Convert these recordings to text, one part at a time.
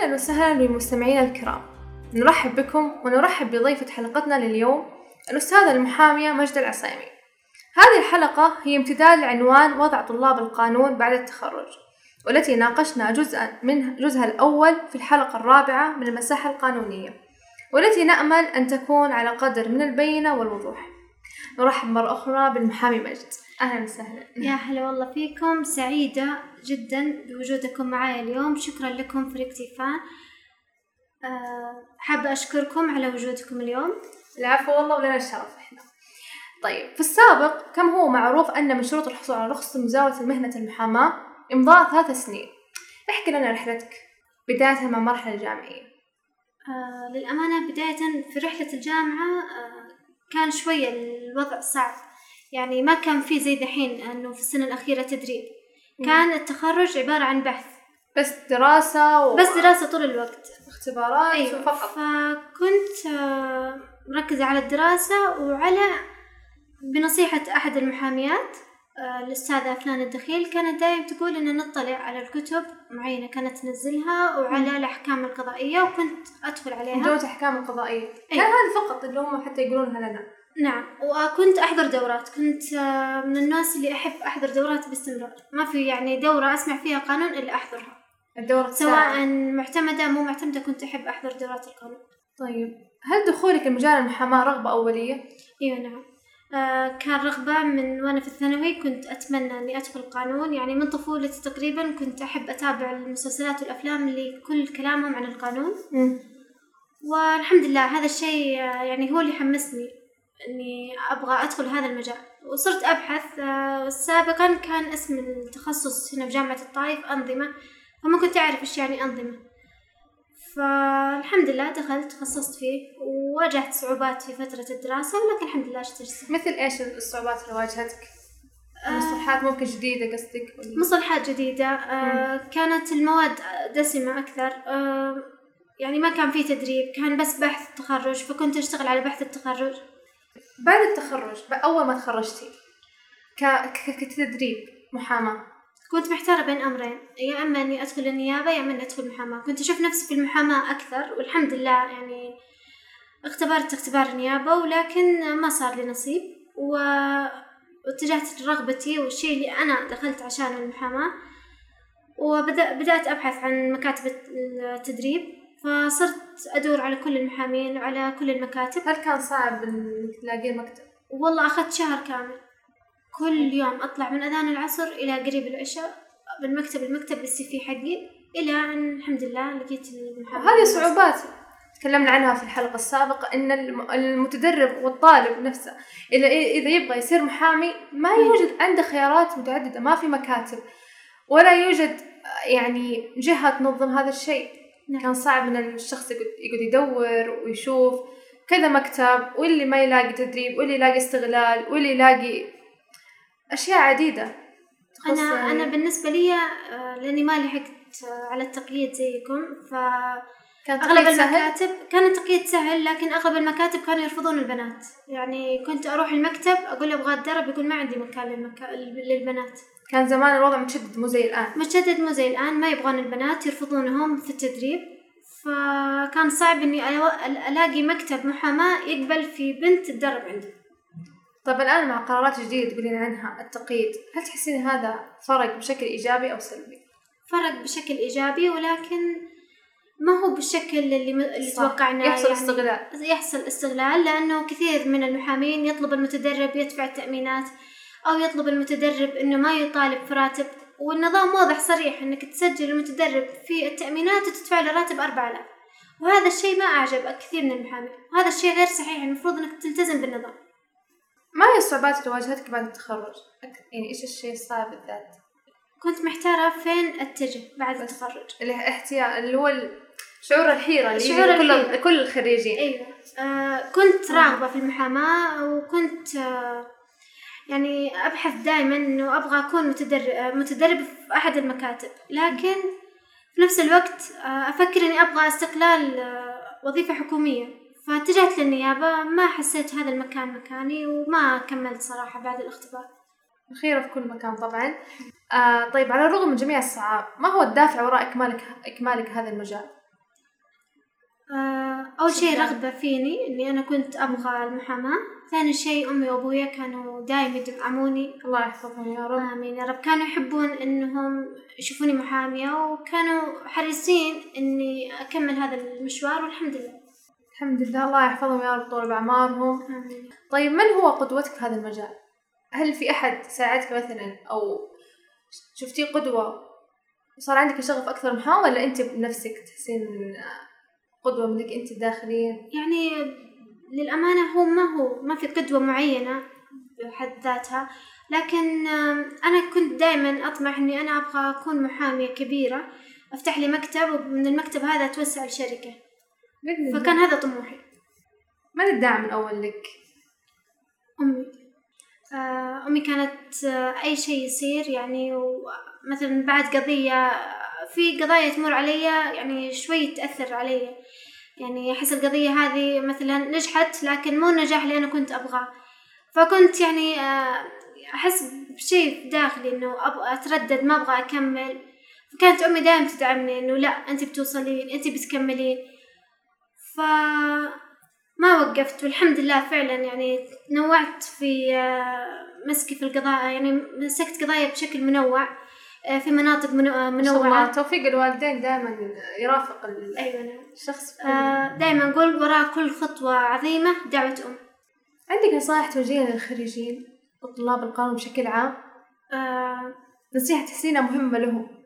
أهلا وسهلا بمستمعينا الكرام. نرحب بكم ونرحب بضيفة حلقتنا لليوم الأستاذة المحامية مجدة العصيمي. هذه الحلقة هي امتداد لعنوان وضع طلاب القانون بعد التخرج والتي ناقشنا جزءا من جزءها الأول في الحلقة الرابعة من المساحة القانونية والتي نأمل أن تكون على قدر من البينة والوضوح. نرحب مرة أخرى بالمحامي مجد أهلا وسهلا. يا هلا والله فيكم. سعيدة جدا بوجودكم معايا اليوم. شكرا لكم فريق تيفان أه حابة أشكركم على وجودكم اليوم. العفو والله ولنا الشرف إحنا. طيب في السابق كم هو معروف أن من شروط الحصول على رخصة مزاولة مهنة المحاماة إمضاء ثلاث سنين؟ احكي لنا رحلتك بداية مع المرحلة الجامعية. آه للأمانة بداية في رحلة الجامعة آه كان شوية الوضع صعب. يعني ما كان في زي دحين أنه في السنة الأخيرة تدريب كان التخرج عبارة عن بحث. بس دراسة و... بس دراسة طول الوقت. اختبارات أيوة. فقط. فكنت آه، مركزة على الدراسة وعلى بنصيحة أحد المحاميات. الأستاذة فلان الدخيل كانت دايم تقول إن نطلع على الكتب معينة كانت تنزلها وعلى الأحكام القضائية وكنت أدخل عليها. مجموعة الأحكام القضائية. كان أيوة. هذا فقط اللي هم حتى يقولونها لنا. نعم. وكنت أحضر دورات. كنت آه، من الناس اللي أحب أحضر دورات باستمرار. ما في يعني دورة أسمع فيها قانون إلا أحضرها. الدورة سواء. معتمدة مو معتمدة كنت أحب أحضر دورات القانون. طيب. هل دخولك المجال المحاماة رغبة أولية؟ أيوه نعم. كان رغبة من وأنا في الثانوي كنت أتمنى إني أدخل قانون يعني من طفولتي تقريبا كنت أحب أتابع المسلسلات والأفلام اللي كل كلامهم عن القانون. والحمد لله هذا الشيء يعني هو اللي حمسني إني أبغى أدخل هذا المجال. وصرت أبحث آه سابقا كان اسم التخصص هنا في جامعة الطائف أنظمة. فما كنت أعرف إيش يعني أنظمة. فالحمد لله دخلت تخصصت فيه وواجهت صعوبات في فترة الدراسة ولكن الحمد لله اجتزت مثل إيش الصعوبات اللي واجهتك؟ آه. مصطلحات ممكن جديدة قصدك؟ مصطلحات جديدة آه كانت المواد دسمة أكثر آه يعني ما كان في تدريب كان بس بحث تخرج فكنت أشتغل على بحث التخرج بعد التخرج أول ما تخرجتي. كتدريب محاماة كنت محتارة بين أمرين يا إما إني أدخل النيابة يا إما إني أدخل المحاماة. كنت أشوف نفسي في المحاماة أكثر والحمد لله يعني اختبرت اختبار النيابة ولكن ما صار لي نصيب و... واتجهت لرغبتي والشيء اللي أنا دخلت عشانه المحاماة. وبدأ بدأت أبحث عن مكاتب التدريب فصرت أدور على كل المحامين وعلى كل المكاتب. هل كان صعب إنك تلاقي مكتب؟ والله أخذت شهر كامل. كل يوم أطلع من أذان العصر إلى قريب العشاء من مكتب المكتب بالسي في حقي إلى أن الحمد لله لقيت المحامي وهذه صعوبات. تكلمنا عنها في الحلقة السابقة إن الم- المتدرب والطالب نفسه إذا إذا يبغى يصير محامي ما يوجد عنده خيارات متعددة ما في مكاتب ولا يوجد يعني جهة تنظم هذا الشيء. نعم. كان صعب إن الشخص يقعد يدور ويشوف كذا مكتب واللي ما يلاقي تدريب واللي يلاقي استغلال واللي يلاقي أشياء عديدة. أنا يعني- أنا بالنسبة لي آه، لأني ما لحقت آه، على التقييد زيكم فأغلب كان تقييد سهل؟ المكاتب كان التقييد سهل لكن أغلب المكاتب كانوا يرفضون البنات. يعني كنت أروح المكتب أقول أبغى أتدرب يقول ما عندي مكان للمكا... للبنات. كان زمان الوضع متشدد مو زي الآن. متشدد مو زي الآن ما يبغون البنات يرفضونهم في التدريب. فكان صعب إني ألو- ألاقي مكتب محاماة يقبل في بنت تتدرب عنده طب الآن مع قرارات جديدة تقولين عنها التقييد هل تحسين هذا فرق بشكل إيجابي أو سلبي؟ فرق بشكل إيجابي ولكن ما هو بالشكل اللي, م... اللي. توقعناه يحصل يعني استغلال. يحصل استغلال لأنه كثير من المحامين يطلب المتدرب يدفع التأمينات أو يطلب المتدرب إنه ما يطالب في راتب والنظام واضح صريح إنك تسجل المتدرب في التأمينات وتدفع له راتب 4000 وهذا الشيء ما أعجب كثير من المحامين وهذا الشيء غير صحيح المفروض إنك تلتزم بالنظام ما هي الصعوبات اللي واجهتك بعد التخرج؟ يعني إيش الشيء الصعب بالذات؟ كنت محتارة فين أتجه بعد التخرج اللي احتياج اللي هو شعور الحيرة اللي شعور كل الحيرة. كل الخريجين أيوه آه كنت راغبة في المحاماة وكنت آه يعني أبحث دائما إنه أبغى أكون متدرب آه، متدرب في أحد المكاتب لكن في نفس الوقت آه أفكر إني أبغى استقلال آه وظيفة حكومية فاتجهت للنيابة ما حسيت هذا المكان مكاني وما كملت صراحة بعد الاختبار. الخيرة في كل مكان طبعا. آه طيب على الرغم من جميع الصعاب ما هو الدافع وراء إكمالك إكمالك هذا المجال؟ آه أول شيء رغبة فيني إني أنا كنت أبغى المحاماة. ثاني شيء أمي وأبويا كانوا دايما يدعموني. الله يحفظهم يا رب. آمين يا رب. كانوا يحبون إنهم يشوفوني محامية وكانوا حريصين إني أكمل هذا المشوار والحمد لله. الحمد لله الله يحفظهم يا رب طول بعمارهم آمين طيب من هو قدوتك في هذا المجال؟ هل في أحد ساعدك مثلا أو شفتيه قدوة وصار عندك شغف أكثر محاماة ولا أنت بنفسك تحسين قدوة منك أنت داخليا؟ يعني للأمانة هو ما هو ما في قدوة معينة بحد ذاتها لكن أنا كنت دائما أطمح إني أنا أبغى أكون محامية كبيرة أفتح لي مكتب ومن المكتب هذا أتوسع الشركة. فكان هذا طموحي. من الداعم الأول لك؟ أمي. آه، أمي كانت آه، أي شيء يصير يعني مثلا بعد قضية في قضايا تمر علي يعني شوي تأثر علي. يعني أحس القضية هذه مثلا نجحت لكن مو النجاح اللي أنا كنت أبغاه. فكنت يعني آه، أحس بشيء داخلي إنه أبغى أتردد ما أبغى أكمل. فكانت أمي دائما تدعمني إنه لا أنت بتوصلين أنت بتكملين. ف ما وقفت والحمد لله فعلا يعني نوعت في آه، مسكي في القضاء يعني مسكت قضايا بشكل منوع آه، في مناطق آه، منوعة. توفيق الوالدين دائما يرافق أيوة نعم. الشخص دائما أقول وراء كل خطوة عظيمة دعوة أم. عندك نصائح توجيهها للخريجين وطلاب القانون بشكل عام؟ آه، نصيحة تحسينها مهمة لهم.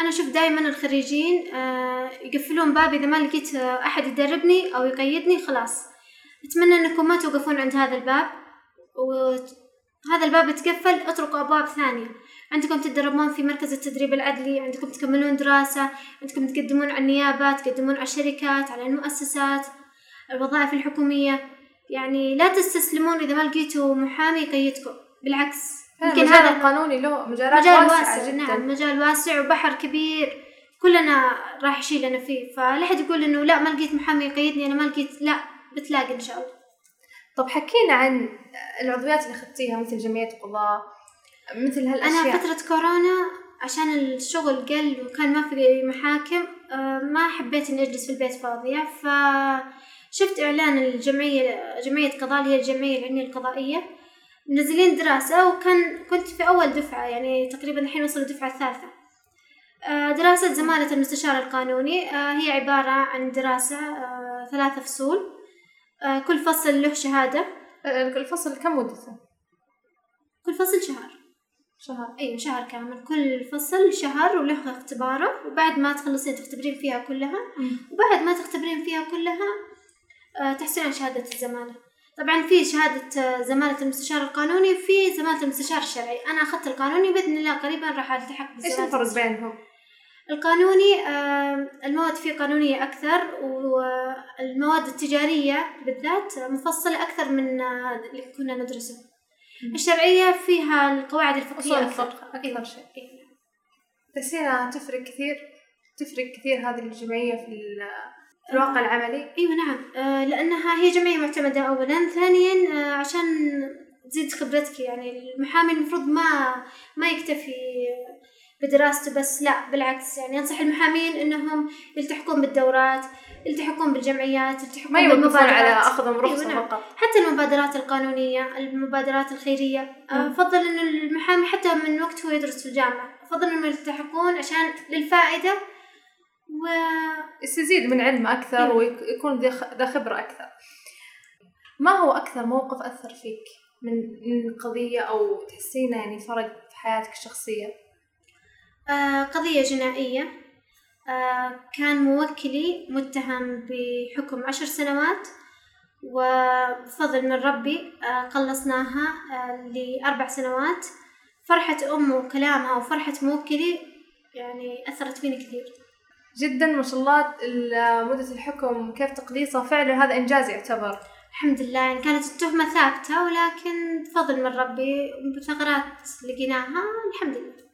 أنا أشوف دائما الخريجين آه، يقفلون باب إذا ما لقيت أحد يدربني أو يقيدني خلاص. أتمنى أنكم ما توقفون عند هذا الباب. وهذا الباب يتقفل اتركوا أبواب ثانية. عندكم تتدربون في مركز التدريب العدلي عندكم تكملون دراسة عندكم تقدمون على النيابات تقدمون على الشركات على المؤسسات الوظائف الحكومية. يعني لا تستسلمون إذا ما لقيتوا محامي يقيدكم. بالعكس. يمكن المجال القانوني له مجالات مجال واسعة واسع جدا. نعم مجال واسع وبحر كبير. كلنا راح يشيلنا فيه. فلا حد يقول إنه لا ما لقيت محامي يقيدني أنا ما لقيت لا بتلاقي إن شاء الله. طب حكينا عن العضويات اللي أخذتيها مثل جمعية قضاء مثل هالأشياء. أنا فترة كورونا عشان الشغل قل وكان ما في محاكم آه، ما حبيت إني أجلس في البيت فاضية. فشفت إعلان الجمعية جمعية قضاء اللي هي الجمعية العلمية القضائية. منزلين دراسة وكان كنت في أول دفعة يعني تقريبا الحين وصلوا الدفعة الثالثة آه، دراسة زمالة المستشار القانوني آه، هي عبارة عن دراسة آه، ثلاثة فصول. كل فصل له شهادة. الفصل كم مدته؟ كل فصل شهر. شهر. أي شهر كامل. كل فصل شهر وله اختباره وبعد ما تخلصين تختبرين فيها كلها. وبعد ما تختبرين فيها كلها تحصلين على شهادة الزمالة. طبعا في شهادة زمالة المستشار القانوني في زمالة المستشار الشرعي أنا أخذت القانوني بإذن الله قريبا راح ألتحق بزمالة الفرق المستشار. بينهم؟ القانوني آه، المواد فيه قانونية أكثر والمواد التجارية بالذات مفصلة أكثر من آه، اللي كنا ندرسه. الشرعية فيها القواعد الفقهية أكثر أكثر شيء تحسينها تفرق كثير تفرق كثير هذه الجمعية في ال- في الواقع العملي. إيوه نعم. آه لأنها هي جمعية معتمدة اولا. ثانيا آه عشان تزيد خبرتك يعني المحامي المفروض ما ما يكتفي بدراسته بس لا بالعكس. يعني أنصح المحامين إنهم يلتحقون بالدورات يلتحقون بالجمعيات يلتحقون ما يوقفون بالمبادرات. على أخذهم رخصة أيوة نعم. فقط. حتى المبادرات القانونية المبادرات الخيرية. آه، مم. أفضل إنه المحامي حتى من وقت هو يدرس في الجامعة. أفضل إنهم يلتحقون عشان للفائدة و يستزيد من علمه أكثر أيوة. ويكون ذا خبرة أكثر. ما هو أكثر موقف أثر فيك من من قضية أو تحسينه يعني فرق في حياتك الشخصية؟ آه، قضية جنائية. آه، كان موكلي متهم بحكم عشر سنوات وبفضل من ربي آه، قلصناها آه، لأربع سنوات. فرحة أمه وكلامها وفرحة موكلي يعني أثرت فيني كثير. جدا ما شاء الله ال- مدة الحكم كيف تقليصها؟ فعلا هذا إنجاز يعتبر. الحمد لله. يعني كانت التهمة ثابتة ولكن بفضل من ربي بثغرات لقيناها الحمد لله.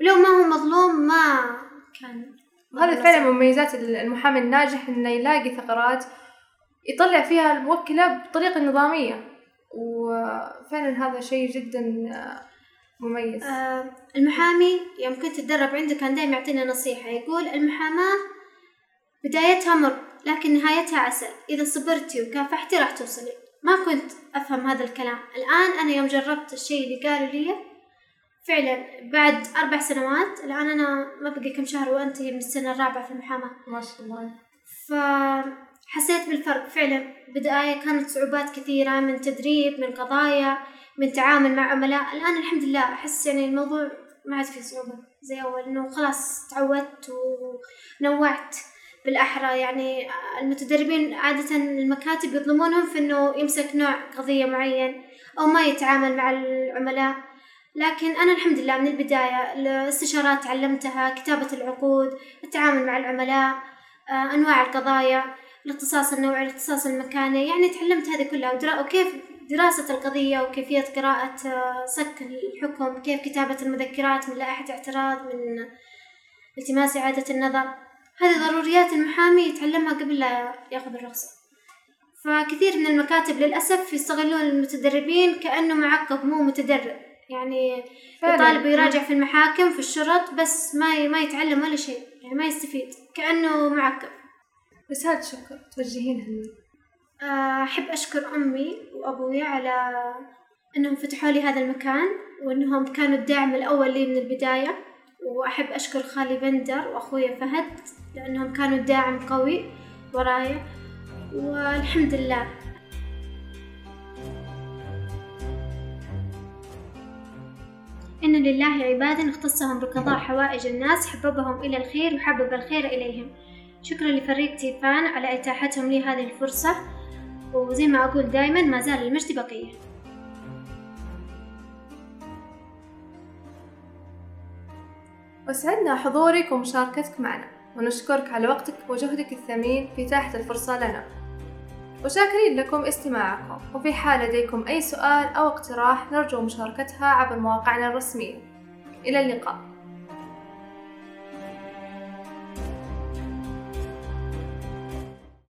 ولو ما هو مظلوم ما كان. وهذا فعلا من مميزات المحامي الناجح إنه يلاقي ثغرات يطلع فيها الموكلة بطريقة نظامية. وفعلا هذا شيء جدا مميز. آه المحامي يوم كنت أتدرب عنده كان دائما يعطينا نصيحة يقول المحاماة بدايتها مر لكن نهايتها عسل. إذا صبرتي وكافحتي راح توصلي. ما كنت أفهم هذا الكلام. الآن أنا يوم جربت الشيء اللي قالوا لي فعلا بعد أربع سنوات الآن أنا ما بقي كم شهر وأنتهي من السنة الرابعة في المحاماة. ما شاء الله. فحسيت بالفرق. فعلا بداية كانت صعوبات كثيرة من تدريب من قضايا. من تعامل مع عملاء. الآن الحمد لله أحس يعني الموضوع ما عاد فيه صعوبة. زي أول إنه خلاص تعودت ونوعت بالأحرى. يعني المتدربين عادة المكاتب يظلمونهم في إنه يمسك نوع قضية معين أو ما يتعامل مع العملاء. لكن أنا الحمد لله من البداية الاستشارات تعلمتها كتابة العقود التعامل مع العملاء آه، أنواع القضايا الاختصاص النوعي الاختصاص المكاني. يعني تعلمت هذه كلها. وكيف دراسة القضية وكيفية قراءة آه، صك الحكم كيف كتابة المذكرات من لائحة اعتراض من التماس إعادة النظر. هذه ضروريات المحامي يتعلمها قبل لا يأخذ الرخصة فكثير من المكاتب للأسف يستغلون المتدربين كأنه معقب مو متدرب. يعني يطالب يراجع في المحاكم في الشرط بس ما ما يتعلم ولا شيء. يعني ما يستفيد كأنه معقب رسالة شكر. توجهينها آه، أحب أشكر أمي وأبوي على أنهم فتحوا لي هذا المكان وأنهم كانوا الداعم الأول لي من البداية. وأحب أشكر خالي بندر وأخوي فهد لأنهم كانوا داعم قوي ورايا والحمد لله. إن لله عبادا اختصهم بقضاء حوائج الناس حببهم إلى الخير وحبب الخير إليهم. شكرا لفريق تيفان على إتاحتهم لي هذه الفرصة. وزي ما أقول دايما ما زال المجد بقية. وسعدنا حضورك ومشاركتك معنا ونشكرك على وقتك وجهدك الثمين في إتاحة الفرصة لنا. وشاكرين لكم استماعكم وفي حال لديكم أي سؤال أو اقتراح نرجو مشاركتها عبر مواقعنا الرسمية. إلى اللقاء.